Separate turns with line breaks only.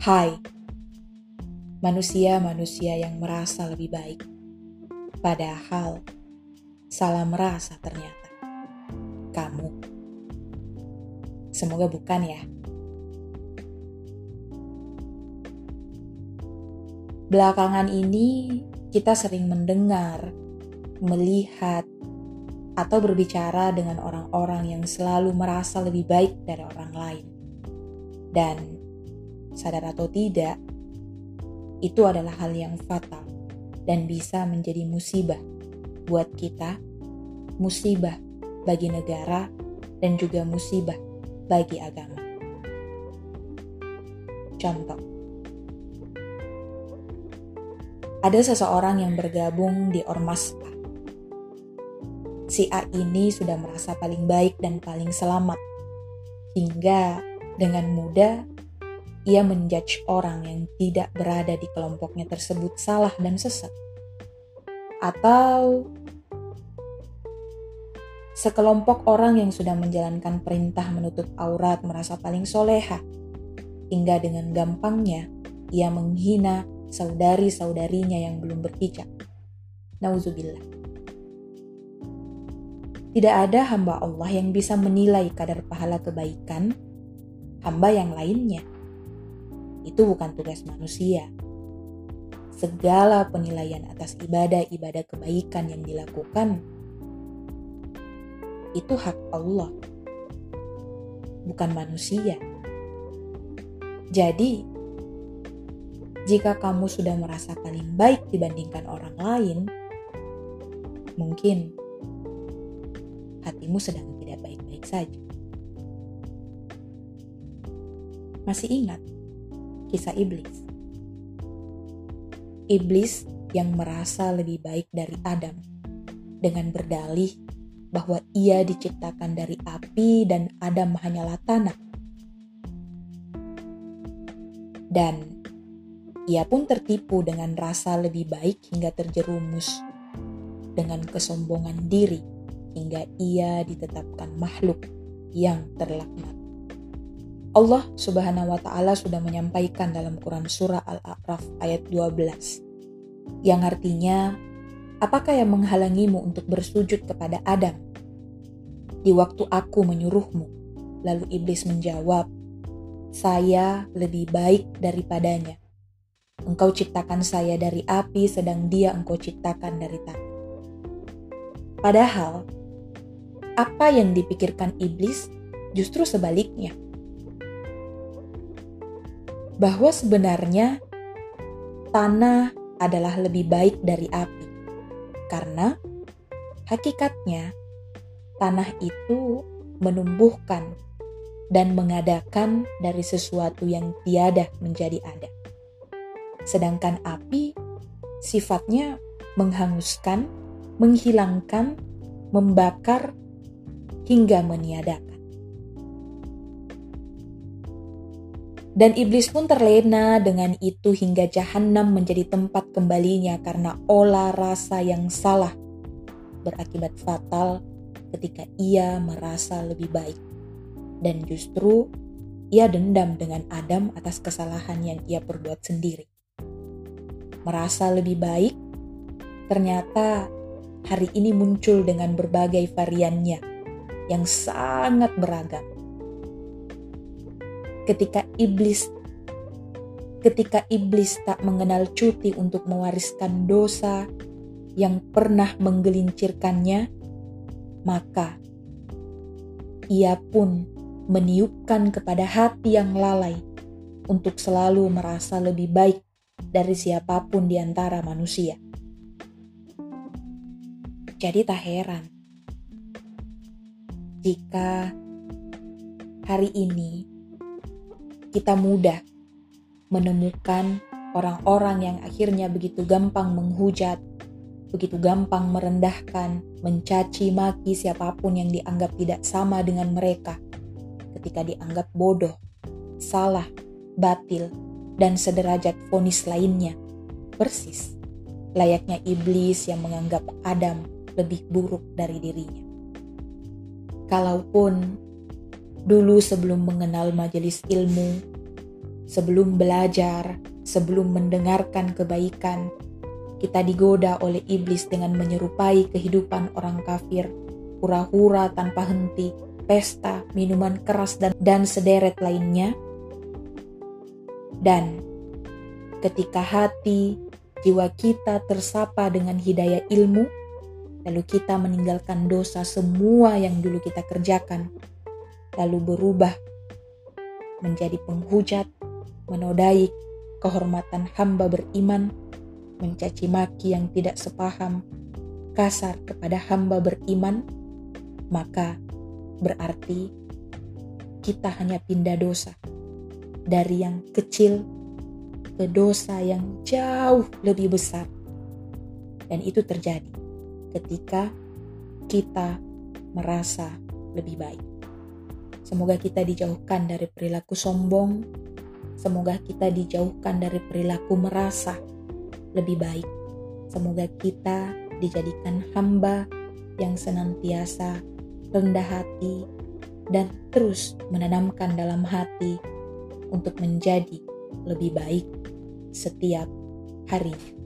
Hai, manusia-manusia yang merasa lebih baik, padahal salah merasa ternyata. Kamu, semoga bukan ya. Belakangan ini, kita sering mendengar, melihat, atau berbicara dengan orang-orang yang selalu merasa lebih baik dari orang lain, dan sadar atau tidak, itu adalah hal yang fatal dan bisa menjadi musibah buat kita, musibah bagi negara, dan juga musibah bagi agama. Contoh, ada seseorang yang bergabung di Ormas A. Si A ini sudah merasa paling baik dan paling selamat, hingga dengan mudah ia menjudge orang yang tidak berada di kelompoknya tersebut salah dan sesat. Atau sekelompok orang yang sudah menjalankan perintah menutup aurat merasa paling soleha, hingga dengan gampangnya ia menghina saudari-saudarinya yang belum berhijab. Nauzubillah. Tidak ada hamba Allah yang bisa menilai kadar pahala kebaikan hamba yang lainnya itu bukan tugas manusia. Segala penilaian atas ibadah-ibadah kebaikan yang dilakukan itu hak Allah, bukan manusia. Jadi, jika kamu sudah merasa paling baik dibandingkan orang lain, mungkin hatimu sedang tidak baik-baik saja. Masih ingat kisah iblis. Iblis yang merasa lebih baik dari Adam dengan berdalih bahwa ia diciptakan dari api dan Adam hanyalah tanah. Dan ia pun tertipu dengan rasa lebih baik hingga terjerumus dengan kesombongan diri hingga ia ditetapkan makhluk yang terlaknat. Allah Subhanahu wa taala sudah menyampaikan dalam Quran surah Al-A'raf ayat 12 yang artinya apakah yang menghalangimu untuk bersujud kepada Adam? Di waktu aku menyuruhmu. Lalu iblis menjawab saya lebih baik daripadanya. Engkau ciptakan saya dari api sedang dia engkau ciptakan dari tanah. Padahal apa yang dipikirkan iblis justru sebaliknya bahwa sebenarnya tanah adalah lebih baik dari api, karena hakikatnya tanah itu menumbuhkan dan mengadakan dari sesuatu yang tiada menjadi ada. Sedangkan api sifatnya menghanguskan, menghilangkan, membakar, hingga meniadakan. Dan iblis pun terlena dengan itu hingga jahanam menjadi tempat kembalinya karena olah rasa yang salah berakibat fatal ketika ia merasa lebih baik. Dan justru ia dendam dengan Adam atas kesalahan yang ia perbuat sendiri. Merasa lebih baik, ternyata hari ini muncul dengan berbagai variannya yang sangat beragam ketika iblis ketika iblis tak mengenal cuti untuk mewariskan dosa yang pernah menggelincirkannya, maka ia pun meniupkan kepada hati yang lalai untuk selalu merasa lebih baik dari siapa pun di antara manusia. Jadi tak heran jika hari ini kita mudah menemukan orang-orang yang akhirnya begitu gampang menghujat, begitu gampang merendahkan, mencaci maki siapa pun yang dianggap tidak sama dengan mereka ketika dianggap bodoh, salah, batil, dan sederajat fonis lainnya. Persis layaknya iblis yang menganggap Adam lebih buruk dari dirinya. Kalaupun Dulu sebelum mengenal majelis ilmu, sebelum belajar, sebelum mendengarkan kebaikan, kita digoda oleh iblis dengan menyerupai kehidupan orang kafir, hura-hura tanpa henti, pesta, minuman keras, dan, dan sederet lainnya. Dan ketika hati, jiwa kita tersapa dengan hidayah ilmu, lalu kita meninggalkan dosa semua yang dulu kita kerjakan, lalu berubah menjadi penghujat, menodai kehormatan hamba beriman, mencaci maki yang tidak sepaham, kasar kepada hamba beriman, maka berarti kita hanya pindah dosa dari yang kecil ke dosa yang jauh lebih besar. Dan itu terjadi ketika kita merasa lebih baik. Semoga kita dijauhkan dari perilaku sombong. Semoga kita dijauhkan dari perilaku merasa lebih baik. Semoga kita dijadikan hamba yang senantiasa rendah hati dan terus menanamkan dalam hati untuk menjadi lebih baik setiap hari.